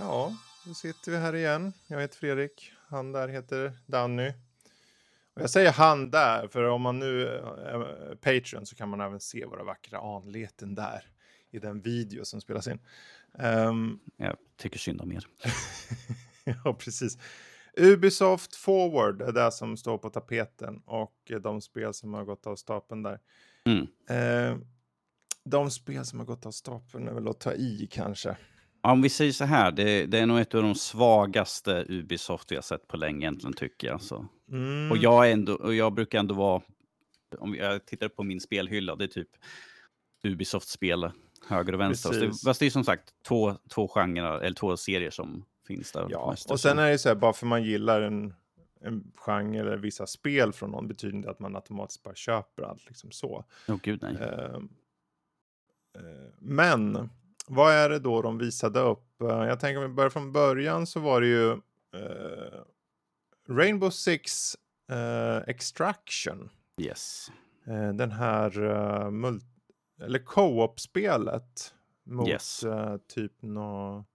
Ja, då sitter vi här igen. Jag heter Fredrik. Han där heter Danny. Och jag säger han där, för om man nu är Patreon så kan man även se våra vackra anleten där i den video som spelas in. Um, jag tycker synd om er. ja, precis. Ubisoft Forward är det som står på tapeten och de spel som har gått av stapeln där. Mm. Uh, de spel som har gått av stapeln är väl att ta i kanske. Om vi säger så här, det, det, är nog ett av de svagaste Ubisoft vi har sett på länge egentligen tycker jag. Så. Mm. Och, jag ändå, och jag brukar ändå vara, om jag tittar på min spelhylla, det är typ Ubisoft-spel höger och vänster. Fast det, fast det är som sagt två, två genrer, eller två serier som finns där. Ja, och sen är det så här, bara för man gillar en, en genre eller vissa spel från någon betyder inte att man automatiskt bara köper allt liksom så. Oh, gud, nej. Uh, uh, men vad är det då de visade upp? Uh, jag tänker om vi börjar från början så var det ju uh, Rainbow Six uh, Extraction. Yes. den här uh, eller co-op-spelet mot yes. typ något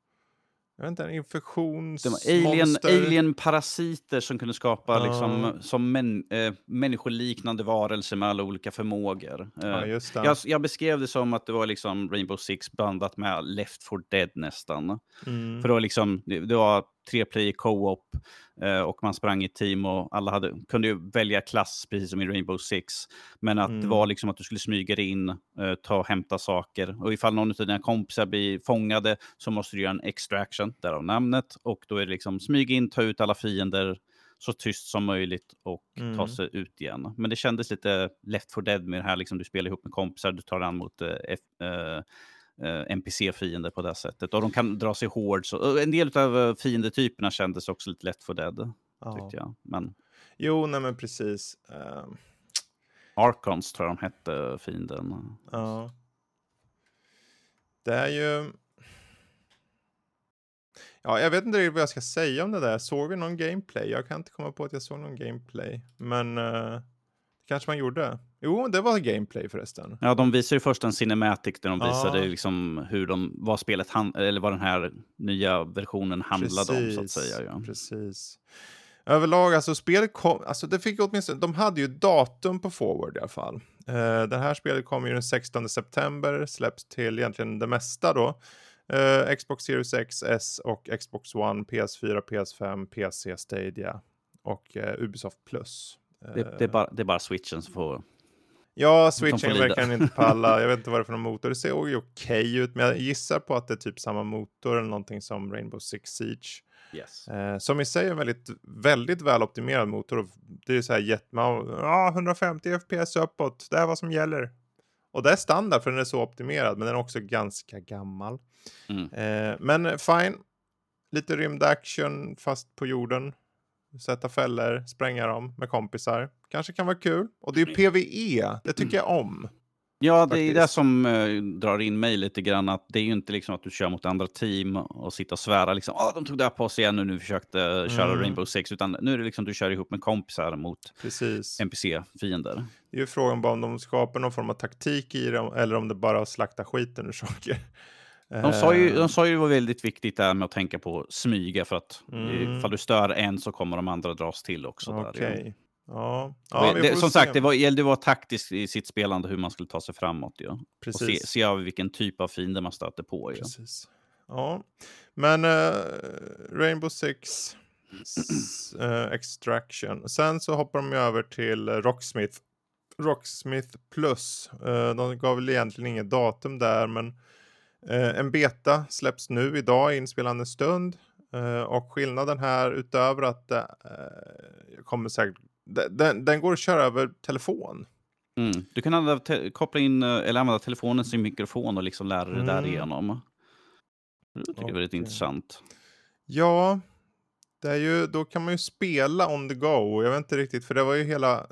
jag vet inte, en infektionsmonster. Alien, alien-parasiter som kunde skapa uh. liksom, som män, äh, människoliknande varelser med alla olika förmågor. Uh, ja, jag, jag, beskrev det som att det var liksom Rainbow Six blandat med Left 4 Dead nästan. Mm. För det var, liksom, det, det var tre player co-op eh, och man sprang i team och alla hade, kunde ju välja klass precis som i Rainbow Six. Men att mm. det var liksom att du skulle smyga dig in, eh, ta och hämta saker. Och ifall någon av dina kompisar blir fångade så måste du göra en extraction, därav namnet. Och då är det liksom smyga in, ta ut alla fiender så tyst som möjligt och mm. ta sig ut igen. Men det kändes lite Left for Dead med det här, liksom du spelar ihop med kompisar, du tar an mot eh eh, NPC-fiender på det sättet. Och de kan dra sig hård. Så, en del av eh, fiendetyperna kändes också lite lätt för dead, ja. tyckte jag. Men... Jo, nej men precis. Uh... Archons tror jag de hette, fienden. Ja. Det är ju... Ja, jag vet inte riktigt vad jag ska säga om det där. Såg vi någon gameplay? Jag kan inte komma på att jag såg någon gameplay. Men uh, kanske man gjorde. Jo, det var gameplay förresten. Ja, de visade ju först en cinematic där de ja. visade liksom hur de, vad spelet, eller vad den här nya versionen handlade precis, om så att säga. Ja. Precis. Överlag, alltså spelet kom, alltså det fick åtminstone, de hade ju datum på forward i alla fall. Uh, det här spelet kommer ju den 16 september, släpps till egentligen det mesta då. Uh, Xbox Series X, S och Xbox One, PS4, PS5, PC, Stadia och uh, Ubisoft Plus. Det, det, är bara, det är bara switchen som får Ja, switchen verkar inte palla. Jag vet inte vad det är för någon motor. Det ser ju okej okay ut, men jag gissar på att det är typ samma motor eller någonting som Rainbow Six Siege. Yes. Eh, som i sig är en väldigt, väldigt väloptimerad motor. Det är så här jättemånga, ja, 150 FPS uppåt, det är vad som gäller. Och det är standard för den är så optimerad, men den är också ganska gammal. Mm. Eh, men fine, lite rymdaction fast på jorden sätta fällor, spränga dem med kompisar. Kanske kan vara kul. Och det är PVE, det tycker jag om. Ja, det är det som uh, drar in mig lite grann. Att det är ju inte liksom att du kör mot andra team och sitter och svära liksom. Ah, de tog det på sig igen och nu försökte uh, köra mm. Rainbow Six. Utan nu är det liksom du kör ihop med kompisar mot NPC-fiender. Det är ju frågan bara om de skapar någon form av taktik i det eller om det bara är slakta skiten ur saker. De sa, ju, de sa ju det var väldigt viktigt där med att tänka på smyga för att mm. ifall du stör en så kommer de andra dras till också. Okay. Där, ja. Ja, det, som se. sagt, det var, gällde att vara taktisk i sitt spelande hur man skulle ta sig framåt. Ja. Precis. Och se, se av vilken typ av fiender man stöter på. Ja. Precis. Ja, men uh, Rainbow Six uh, Extraction. Sen så hoppar de över till Rocksmith. Rocksmith Plus. Uh, de gav väl egentligen inget datum där, men Eh, en beta släpps nu idag, inspelande stund. Eh, och skillnaden här utöver att eh, kommer säkert, den, den går att köra över telefon. Mm. Du kan använda, koppla in eller använda telefonen som mikrofon och liksom lära dig mm. därigenom. Det tycker jag är väldigt intressant. Ja, det är ju, då kan man ju spela on the go. Jag vet inte riktigt, för det var ju hela...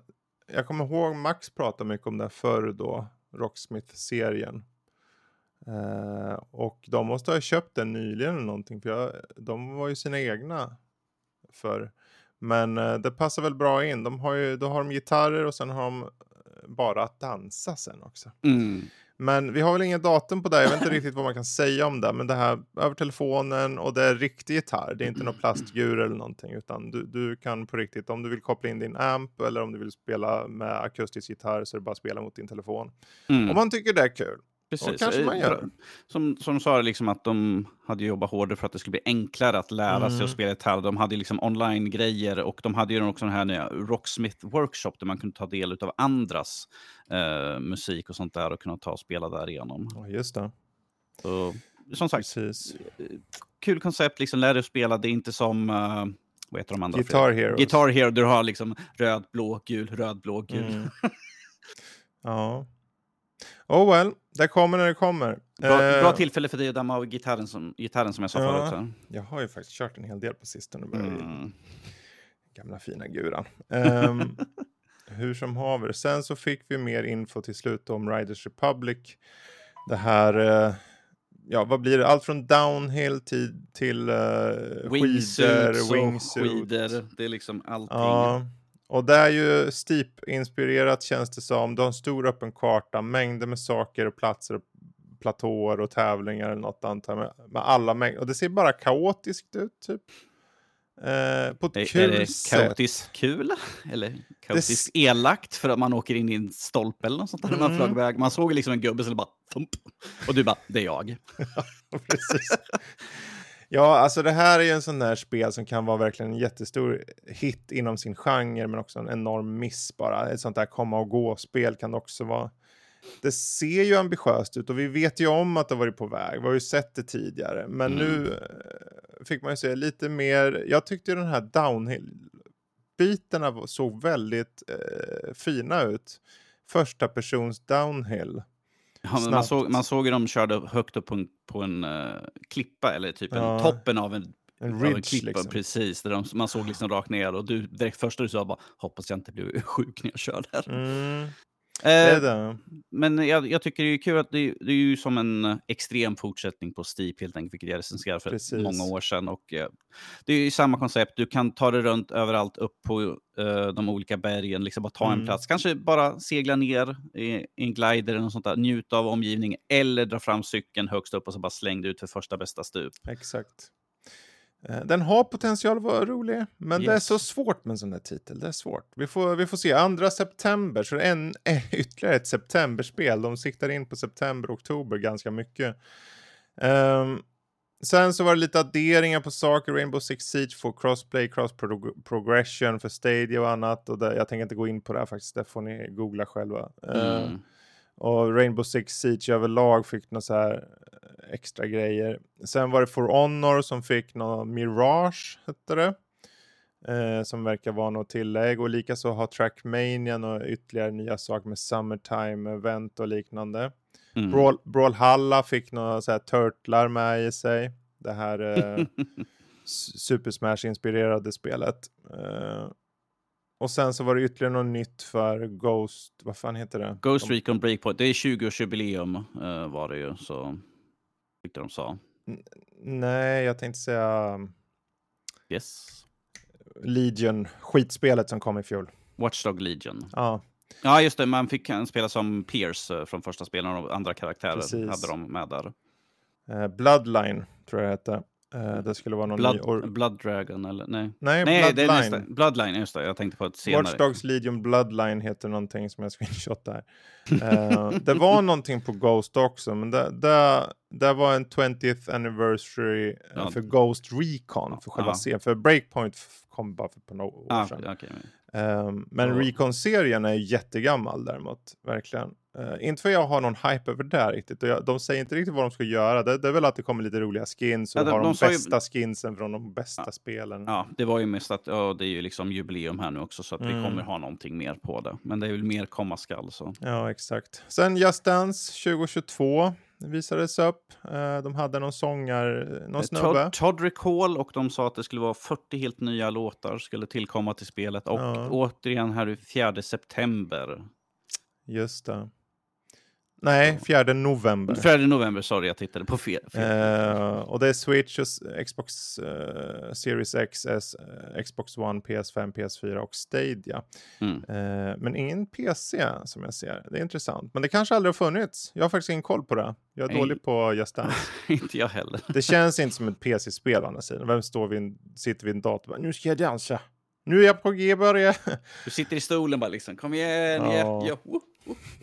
Jag kommer ihåg Max pratade mycket om det förr då, Rocksmith-serien. Uh, och de måste ha köpt den nyligen eller någonting, för jag, de var ju sina egna för. Men uh, det passar väl bra in. De har ju, då har de gitarrer och sen har de eh, bara att dansa sen också. Mm. Men vi har väl ingen datum på det. Jag vet inte riktigt vad man kan säga om det. Men det här över telefonen och det är riktig gitarr. Det är inte någon plastgur eller någonting. Utan du, du kan på riktigt, om du vill koppla in din amp eller om du vill spela med akustisk gitarr så är det bara att spela mot din telefon. Mm. Om man tycker det är kul. Precis. kanske man gör. Som, som sa liksom att de hade jobbat hårdare för att det skulle bli enklare att lära mm. sig att mm. spela gitarr. De hade liksom online-grejer och de hade ju också den här nya Rocksmith Workshop där man kunde ta del av andras eh, musik och sånt där och kunna ta och spela därigenom. Ja, just det. Så, som sagt, Precis. kul koncept, liksom lär dig spela. Det är inte som... Uh, vad heter de andra? Guitar Hero. Guitar Hero, du har liksom röd, blå, gul, röd, blå, gul. Mm. ja. Oh well, det kommer när det kommer. Bra, uh, bra tillfälle för dig att damma av gitarren som, gitarren som jag sa ja, förut. Jag har ju faktiskt kört en hel del på sistone. Mm. Gamla fina guran. Um, hur som haver. Sen så fick vi mer info till slut om Riders Republic. Det här, uh, ja vad blir det? Allt från downhill till, till uh, skidor, wingsuits. skidor. Det är liksom allting. Ja. Och det är ju Steep-inspirerat känns det som. Du har en stor öppen karta, mängder med saker och platser och platåer och tävlingar eller något antar med, med alla mängder. Och det ser bara kaotiskt ut typ. Eh, på ett är, kul är det sätt. kaotiskt kul? Eller kaotiskt det... elakt för att man åker in i en stolpe eller något sånt där mm. man flög iväg. Man såg liksom en gubbe som bara thump. Och du bara, det är jag. ja, precis. Ja, alltså det här är ju en sån där spel som kan vara verkligen en jättestor hit inom sin genre, men också en enorm miss bara. Ett sånt där komma och gå-spel kan också vara. Det ser ju ambitiöst ut och vi vet ju om att det har varit på väg. Vi har ju sett det tidigare, men mm. nu eh, fick man ju se lite mer. Jag tyckte den här downhill-biterna såg väldigt eh, fina ut. Första persons downhill. Ja, man, såg, man såg hur de körde högt upp på en, på en uh, klippa, eller typ ja. en, toppen av en, en, ridge, av en klippa. Liksom. Precis, där de, man såg liksom rakt ner och du direkt första du sa bara hoppas jag inte blir sjuk när jag kör där. Mm. Eh, men jag, jag, tycker det är kul att det, det, är ju som en extrem fortsättning på Steep helt enkelt, vilket jag recenserade för Precis. många år sedan. Och, eh, det är ju samma koncept, du kan ta dig runt överallt upp på eh, de olika bergen, liksom bara ta mm. en plats. Kanske bara segla ner i, i en glider eller något sånt där, njuta av omgivningen eller dra fram cykeln högst upp och så bara släng dig ut för första bästa stup. Exakt. Eh, den har potential att vara rolig, men yes. det är så svårt med en sån här titel. Det är svårt. Vi får, vi får se. 2 september, så det en, ytterligare ett septemberspel. De siktar in på september och oktober ganska mycket. Um, sen så var det lite adderingar på saker. Rainbow Six Siege får crossplay, cross progression för Stadia och annat. Och det, jag tänker inte gå in på det här faktiskt, det får ni googla själva. Ehm, mm. Uh, och Rainbow Six Siege överlag fick några så här eh, extra grejer. Sen var det For Honor som fick någon Mirage, hette det. Eh, som verkar vara något tillägg. Och likaså har Trackmania och ytterligare nya saker med Summertime Event och liknande. Mm. Brawl, Brawlhalla fick några så här turtlar med i sig. Det här eh, Super Smash-inspirerade spelet. Eh, och sen så var det ytterligare något nytt för Ghost, vad fan heter det? Ghost de... Recon Breakpoint, det är 20-årsjubileum uh, var det ju, så tyckte de sa. N nej, jag tänkte säga... Yes. Legion, skitspelet som kom i fjol. Watchdog Legion. Ja. Ja, just det. Man fick spela som Pierce uh, från första spelen och andra karaktärer Precis. hade de med där. Uh, Bloodline tror jag det hette. Uh, det skulle vara någon Blood, ny... Or... Blood Dragon eller nej? Nej, nej Bloodline. Det är nästa, Bloodline, just det. Jag tänkte på ett senare. Watch Dogs Legion Bloodline heter någonting som jag screenshotar. uh, det var någonting på Ghost också, men det, det, det var en 20th anniversary uh, ja. för Ghost Recon, för själva ja. serien. För Breakpoint kom bara för ett par år ah, sedan. Okay. Um, men oh. Recon-serien är jättegammal däremot, verkligen. Uh, inte för jag har någon hype över det riktigt. Och jag, de säger inte riktigt vad de ska göra. Det, det är väl att det kommer lite roliga skins och ja, de, har de, de bästa ju... skinsen från de bästa ja. spelen. Ja, det var ju mest att ja, det är ju liksom jubileum här nu också så att mm. vi kommer ha någonting mer på det. Men det är väl mer komma skall så. Ja, exakt. Sen Just Dance 2022 visades upp. Uh, de hade någon sångar, någon eh, snubbe. Todd, Todd Recall och de sa att det skulle vara 40 helt nya låtar skulle tillkomma till spelet. Och ja. återigen här 4 september. Just det. Nej, 4 november. 4 november, sorry, jag tittade på fel. Uh, och det är Switch, och Xbox uh, Series X, S, uh, Xbox One, PS5, PS4 och Stadia. Mm. men ingen PC som jag ser. Det är intressant. Men det kanske aldrig har funnits. Jag har faktiskt ingen koll på det. Jag är Nej. dålig på Just Dance. inte jag heller. det känns inte som ett PC-spel å andra sidan. Vem står vid en, sitter vid en dator och bara, nu ska jag dansa. Nu är jag på G, börja. Du sitter i stolen bara liksom, kom igen, ja. ja.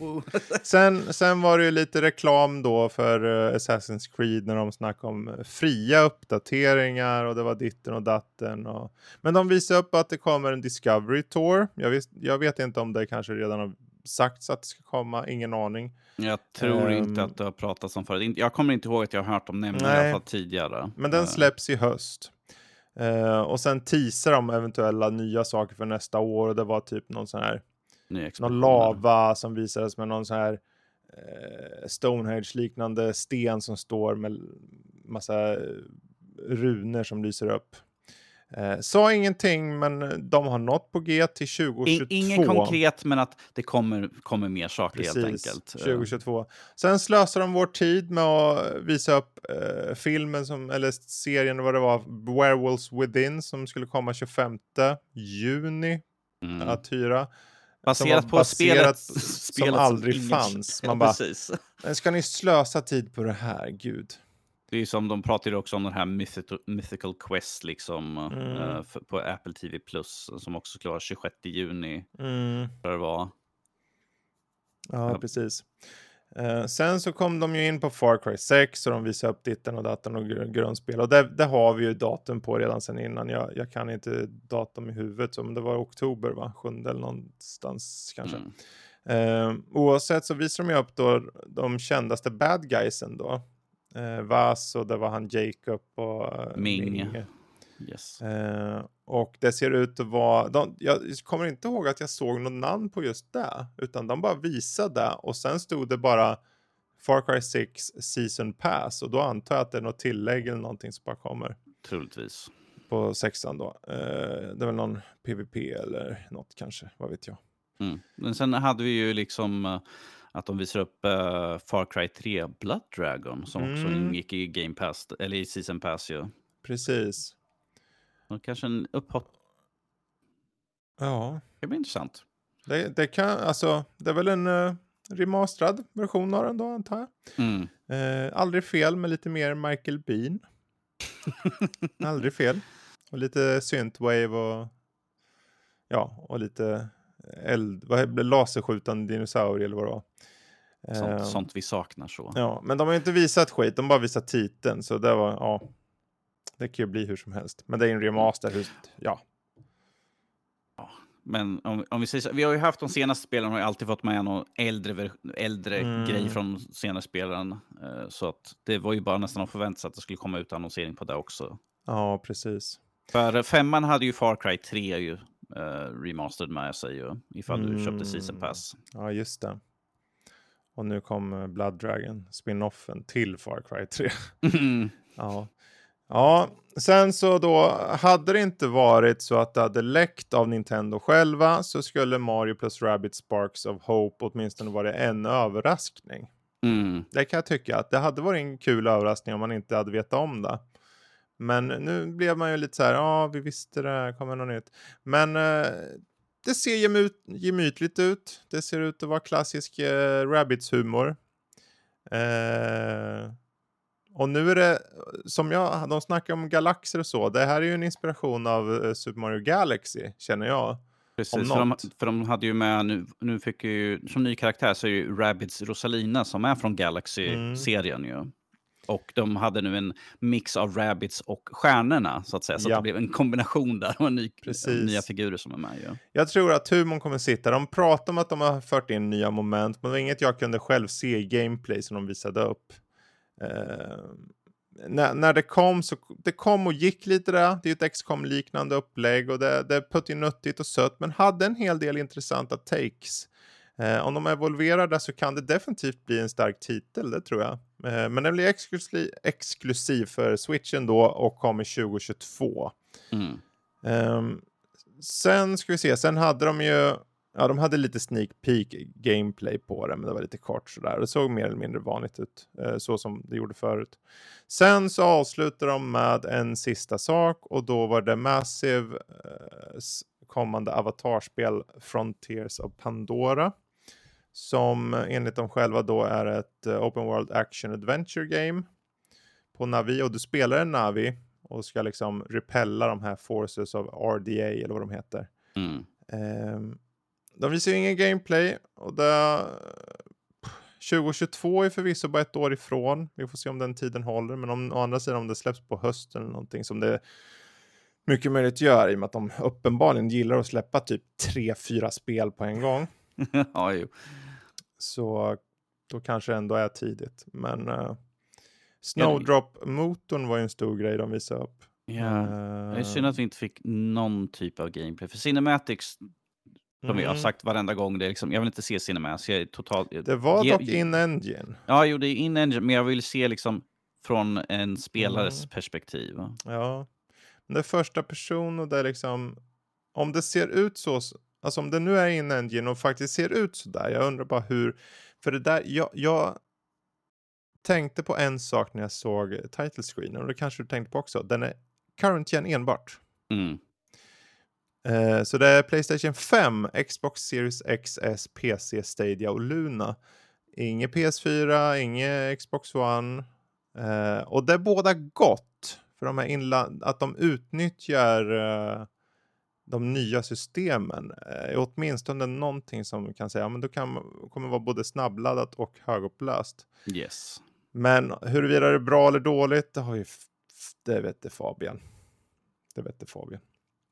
sen, sen var det ju lite reklam då för uh, Assassin's Creed när de snackade om fria uppdateringar och det var ditten och datten. Och... Men de visade upp att det kommer en Discovery Tour. Jag, vis, jag vet inte om det kanske redan har sagts att det ska komma, ingen aning. Jag tror um, inte att det har pratats om förut. Jag kommer inte ihåg att jag har hört alla fall tidigare. Men den eh. släpps i höst. Uh, och sen teasar de eventuella nya saker för nästa år och det var typ någon sån här någon lava som visades med någon sån här uh, Stonehenge-liknande sten som står med massa runor som lyser upp. Eh, sa ingenting, men de har nått på G till 2022. Ingen konkret, men att det kommer, kommer mer saker Precis, helt enkelt. 2022. Sen slösar de vår tid med att visa upp eh, filmen, som, eller serien, vad det var, Werewolves Within, som skulle komma 25 juni mm. att hyra. Baserat på baserat, spelet som aldrig som fanns. Man bara, ska ni slösa tid på det här? Gud. Det är som de pratade också om den här Mythical, Mythical Quest liksom mm. uh, för, på Apple TV Plus som också skulle vara 26 juni. Mm. Det var. Ja, ja. precis. Uh, sen så kom de ju in på Far Cry 6 och de visade upp ditten och datorn och gr grundspel. Och det, det, har vi ju datum på redan sen innan. Jag, jag kan inte datum i huvudet, så, men det var oktober, va? Sjunde eller någonstans kanske. Mm. Uh, oavsett så visar de ju upp då de kändaste bad guysen då eh, Vas och det var han Jacob och eh, Ming. Ming. Yes. Eh, och det ser ut att vara, de, jag kommer inte ihåg att jag såg något namn på just det, utan de bara visade och sen stod det bara Far Cry 6 Season Pass och då antar jag att det är något tillägg eller någonting som bara kommer. Troligtvis. På sexan då. Eh, det är väl någon PVP eller något kanske, vad vet jag. Mm. Men sen hade vi ju liksom uh, att de visar upp uh, Far Cry 3 Blood Dragon som mm. också ingick i Game Pass, eller i Season Pass ju. Precis. Och kanske en upphopp. Ja. Det blir intressant. Det, det, kan, alltså, det är väl en uh, remasterad version av den då antar jag. Mm. Uh, aldrig fel med lite mer Michael Bean. aldrig fel. Och lite synthwave och ja, och lite eld, vad, laserskjutande dinosaurier eller vad det var. Sånt, uh, sånt, vi saknar så. Ja, men de har inte visat skit, de har bara visat titeln. Så det var, ja. Det kan ju bli hur som helst. Men det är en remaster, hur, ja. ja. Men om, om vi säger så, vi har ju haft de senaste spelen har ju alltid fått med någon äldre, äldre mm. grej från senaste spelen. Uh, så att det var ju bara nästan att förvänta sig att det skulle komma ut annonsering på det också. Ja, precis. För femman hade ju Far Cry 3 ju uh, remastered med sig ju, ifall mm. du köpte Season. Pass. Ja, just det. Och nu kom eh, Blood Dragon, spinoffen till Far Cry 3. Mm. ja. ja, sen så då hade det inte varit så att det hade läckt av Nintendo själva så skulle Mario plus Rabbit Sparks of Hope åtminstone varit en överraskning. Mm. Det kan jag tycka att det hade varit en kul överraskning om man inte hade vetat om det. Men nu blev man ju lite så här, ja vi visste det, kommer något nytt. Men eh, det ser gemyt, gemytligt ut. Det ser ut att vara klassisk eh, Rabbids-humor. Eh, och nu är det, som jag, de snackar om galaxer och så. Det här är ju en inspiration av eh, Super Mario Galaxy, känner jag. Precis, för de, för de, hade ju med, nu, nu fick ju, som ny karaktär så är ju Rabbids Rosalina som är från Galaxy-serien mm. ju. Och de hade nu en mix av rabbits och stjärnorna, så att säga. Så ja. att det blev en kombination där och ny, nya figurer som är med. Ja. Jag tror att humorn kommer sitta. De pratar om att de har fört in nya moment, men det var inget jag kunde själv se i gameplay som de visade upp. Uh, när, när det kom så det kom och gick lite där. Det är ett XCOM liknande upplägg och det, det är puttinuttigt och sött, men hade en hel del intressanta takes. Eh, om de evolverar där så kan det definitivt bli en stark titel, det tror jag. Eh, men den blir exklusiv, exklusiv för switchen då och kommer 2022. Mm. Eh, sen ska vi se, sen hade de ju ja, de hade lite sneak peek gameplay på det, men det var lite kort sådär. Det såg mer eller mindre vanligt ut, eh, så som det gjorde förut. Sen så avslutar de med en sista sak och då var det Massive eh, kommande avatarspel Frontiers of Pandora. Som enligt dem själva då är ett uh, Open World Action Adventure Game på Navi och du spelar en Navi och ska liksom repella de här Forces of RDA eller vad de heter. Mm. Um, de visar ju ingen gameplay och det... 2022 är förvisso bara ett år ifrån. Vi får se om den tiden håller. Men om, å andra sidan om det släpps på hösten eller någonting som det mycket möjligt gör i och med att de uppenbarligen gillar att släppa typ tre, fyra spel på en gång. ja, jo. Så då kanske det ändå är tidigt. Men uh, Snowdrop-motorn var ju en stor grej de visade upp. Ja, uh, det är synd att vi inte fick någon typ av gameplay. För Cinematics som mm. jag har sagt varenda gång, det är liksom, jag vill inte se Cinematics. Jag är totalt, det var ge, dock in-engine. Ja, jo, det är in-engine, men jag vill se liksom från en spelares mm. perspektiv. Ja, men det är första person och det är liksom, om det ser ut så, alltså om det nu är in-engine och faktiskt ser ut så där, jag undrar bara hur, för det där, jag, jag tänkte på en sak när jag såg title screenen och det kanske du tänkte på också, den är current gen enbart. Mm. Eh, så det är Playstation 5, Xbox Series XS, PC, Stadia och Luna. Inget PS4, inget Xbox One. Eh, och det är båda gott. För de här att de utnyttjar uh, de nya systemen är åtminstone någonting som kan säga, ja, men då kan, kommer vara både snabbladdat och högupplöst. Yes. Men huruvida det är bra eller dåligt, det, har ju, det vet det Fabian. Det vet det Fabian.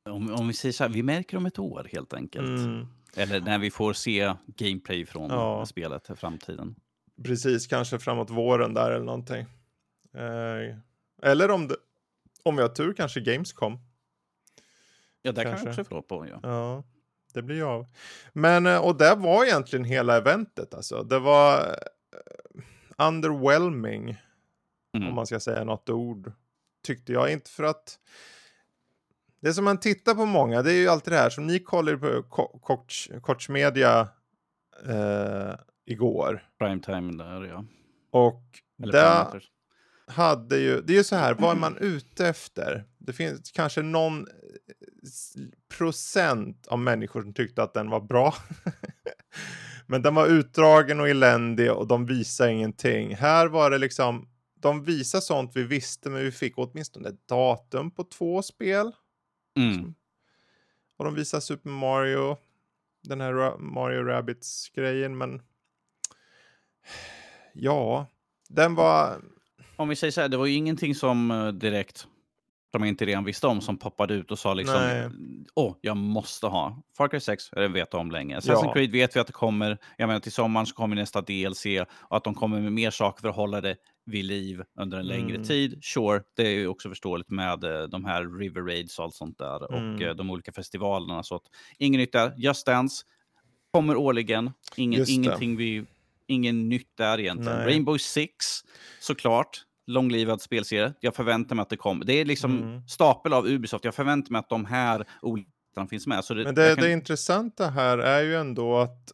Om, om vi säger så här, vi märker om ett år helt enkelt. Mm. Eller när vi får se gameplay från ja. spelet i framtiden. Precis, kanske framåt våren där eller någonting. Eh, eller om, det, om vi har tur kanske Gamescom. Ja, det kanske. kan jag också få på. Ja. ja, det blir ju av. Men, eh, och det var egentligen hela eventet alltså. Det var uh, underwhelming. Mm. Om man ska säga något ord. Tyckte jag. Inte för att det som man tittar på många, det är ju alltid det här som ni kollade på Koch, Media eh, igår. Primetime där ja. Och där hade ju, det är ju så här, vad är man ute efter? Det finns kanske någon procent av människor som tyckte att den var bra. Men den var utdragen och eländig och de visade ingenting. Här var det liksom, de visade sånt vi visste men vi fick åtminstone ett datum på två spel. Mm. Och de visar Super Mario, den här Mario Rabbids-grejen, men ja, den var... Om vi säger så här, det var ju ingenting som eh, direkt jag inte redan visste om som poppade ut och sa liksom åh, oh, jag måste ha. Far Cry 6 har jag vetat om länge. Assassin's ja. Creed vet vi att det kommer. Jag menar till sommaren så kommer nästa DLC och att de kommer med mer saker för att hålla det vid liv under en längre mm. tid. Sure, det är ju också förståeligt med uh, de här River Raids och allt sånt där mm. och uh, de olika festivalerna. Så att, inget nytt där. Just Dance kommer årligen. Ingen, ingenting vi, ingen nytt där egentligen. Nej. Rainbow Six, såklart långlivad spelserie. Jag förväntar mig att det kommer. Det är liksom mm. stapel av Ubisoft. Jag förväntar mig att de här olika finns med. Det, Men det, kan... det intressanta här är ju ändå att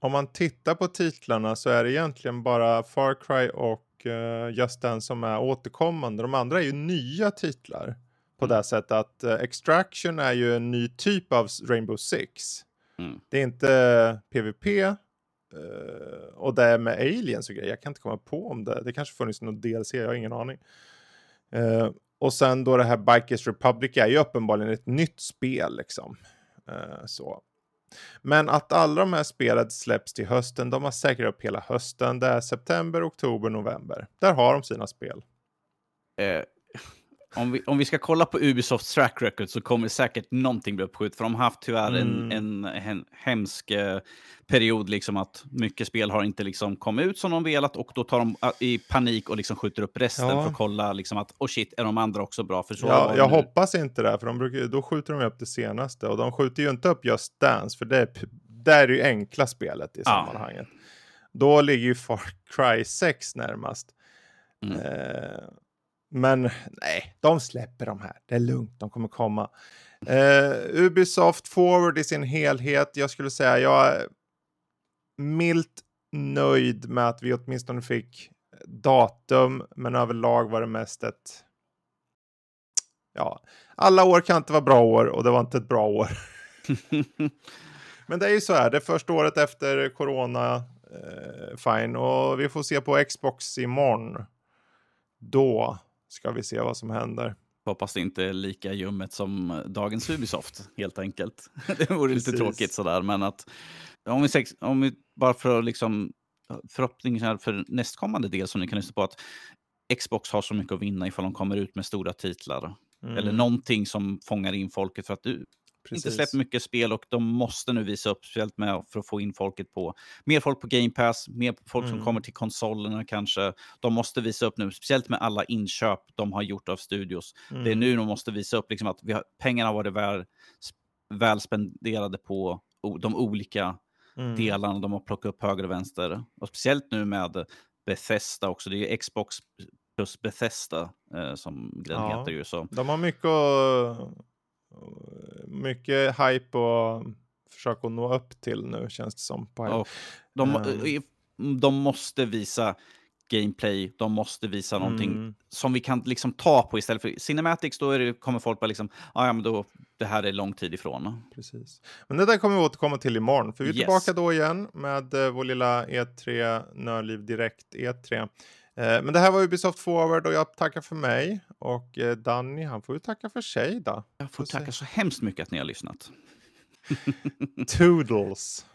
om man tittar på titlarna så är det egentligen bara Far Cry och uh, Just Dance som är återkommande. De andra är ju nya titlar på mm. det sättet att uh, Extraction är ju en ny typ av Rainbow Six. Mm. Det är inte PVP Eh, och det med aliens och grejer, jag kan inte komma på om det. Det kanske funnits någon DLC, jag har ingen aning. Uh, och sen då det här Bikers Republic är ju uppenbarligen ett nytt spel liksom. Uh, så. Men att alla de här spelen släpps till hösten, de har säkrat upp hela hösten. Det är september, oktober, november. Där har de sina spel om vi, om vi ska kolla på Ubisofts track record så kommer säkert någonting bli uppskjutet. För de har haft tyvärr mm. en, en, en hemsk eh, period, liksom att mycket spel har inte liksom kommit ut som de velat och då tar de uh, i panik och liksom skjuter upp resten ja. för att kolla liksom att oh shit, är de andra också bra? För så ja, jag nu. hoppas inte det, för de brukar, då skjuter de upp det senaste och de skjuter ju inte upp Just Dance, för det är, det är ju enkla spelet i ja. sammanhanget. Då ligger ju Far Cry 6 närmast. Mm. Eh, men nej, de släpper de här. Det är lugnt, de kommer komma. Uh, Ubisoft Forward i sin helhet, jag skulle säga jag är milt nöjd med att vi åtminstone fick datum, men överlag var det mest ett... Ja, alla år kan inte vara bra år och det var inte ett bra år. men det är ju så här, det är första året efter corona, eh, fine, och vi får se på Xbox imorgon. Då ska vi se vad som händer. Hoppas det inte är lika ljummet som dagens Ubisoft, helt enkelt. det vore lite tråkigt sådär, men att om vi, om vi bara för att liksom förhoppningar för nästkommande del som ni kan lyssna på att Xbox har så mycket att vinna ifall de kommer ut med stora titlar. Mm. Eller någonting som fångar in folket för att du Precis. inte släppt mycket spel och de måste nu visa upp, speciellt med för att få in folket på, mer folk på Game Pass, mer folk mm. som kommer till konsolerna kanske. De måste visa upp nu, speciellt med alla inköp de har gjort av studios. Mm. Det är nu de måste visa upp liksom att vi har, pengarna har varit väl, väl spenderade på de olika mm. delarna de har plockat upp höger och vänster. Och speciellt nu med Bethesda också. Det är ju Xbox plus Bethesda eh, som den ja, heter ju. Så. De har mycket, och, mycket hype och försöka nå upp till nu känns det som. På de, um. de måste visa gameplay, de måste visa någonting mm. som vi kan liksom ta på istället för cinematics. Då det, kommer folk bara liksom, ah, ja men då, det här är lång tid ifrån. Precis. Men det där kommer vi återkomma till imorgon, för vi är yes. tillbaka då igen med uh, vår lilla E3 Nörliv Direkt E3. Uh, men det här var Ubisoft Forward och jag tackar för mig och uh, Danny, han får ju tacka för sig då. Jag får tacka så hemskt mycket att ni har lyssnat. Toodles.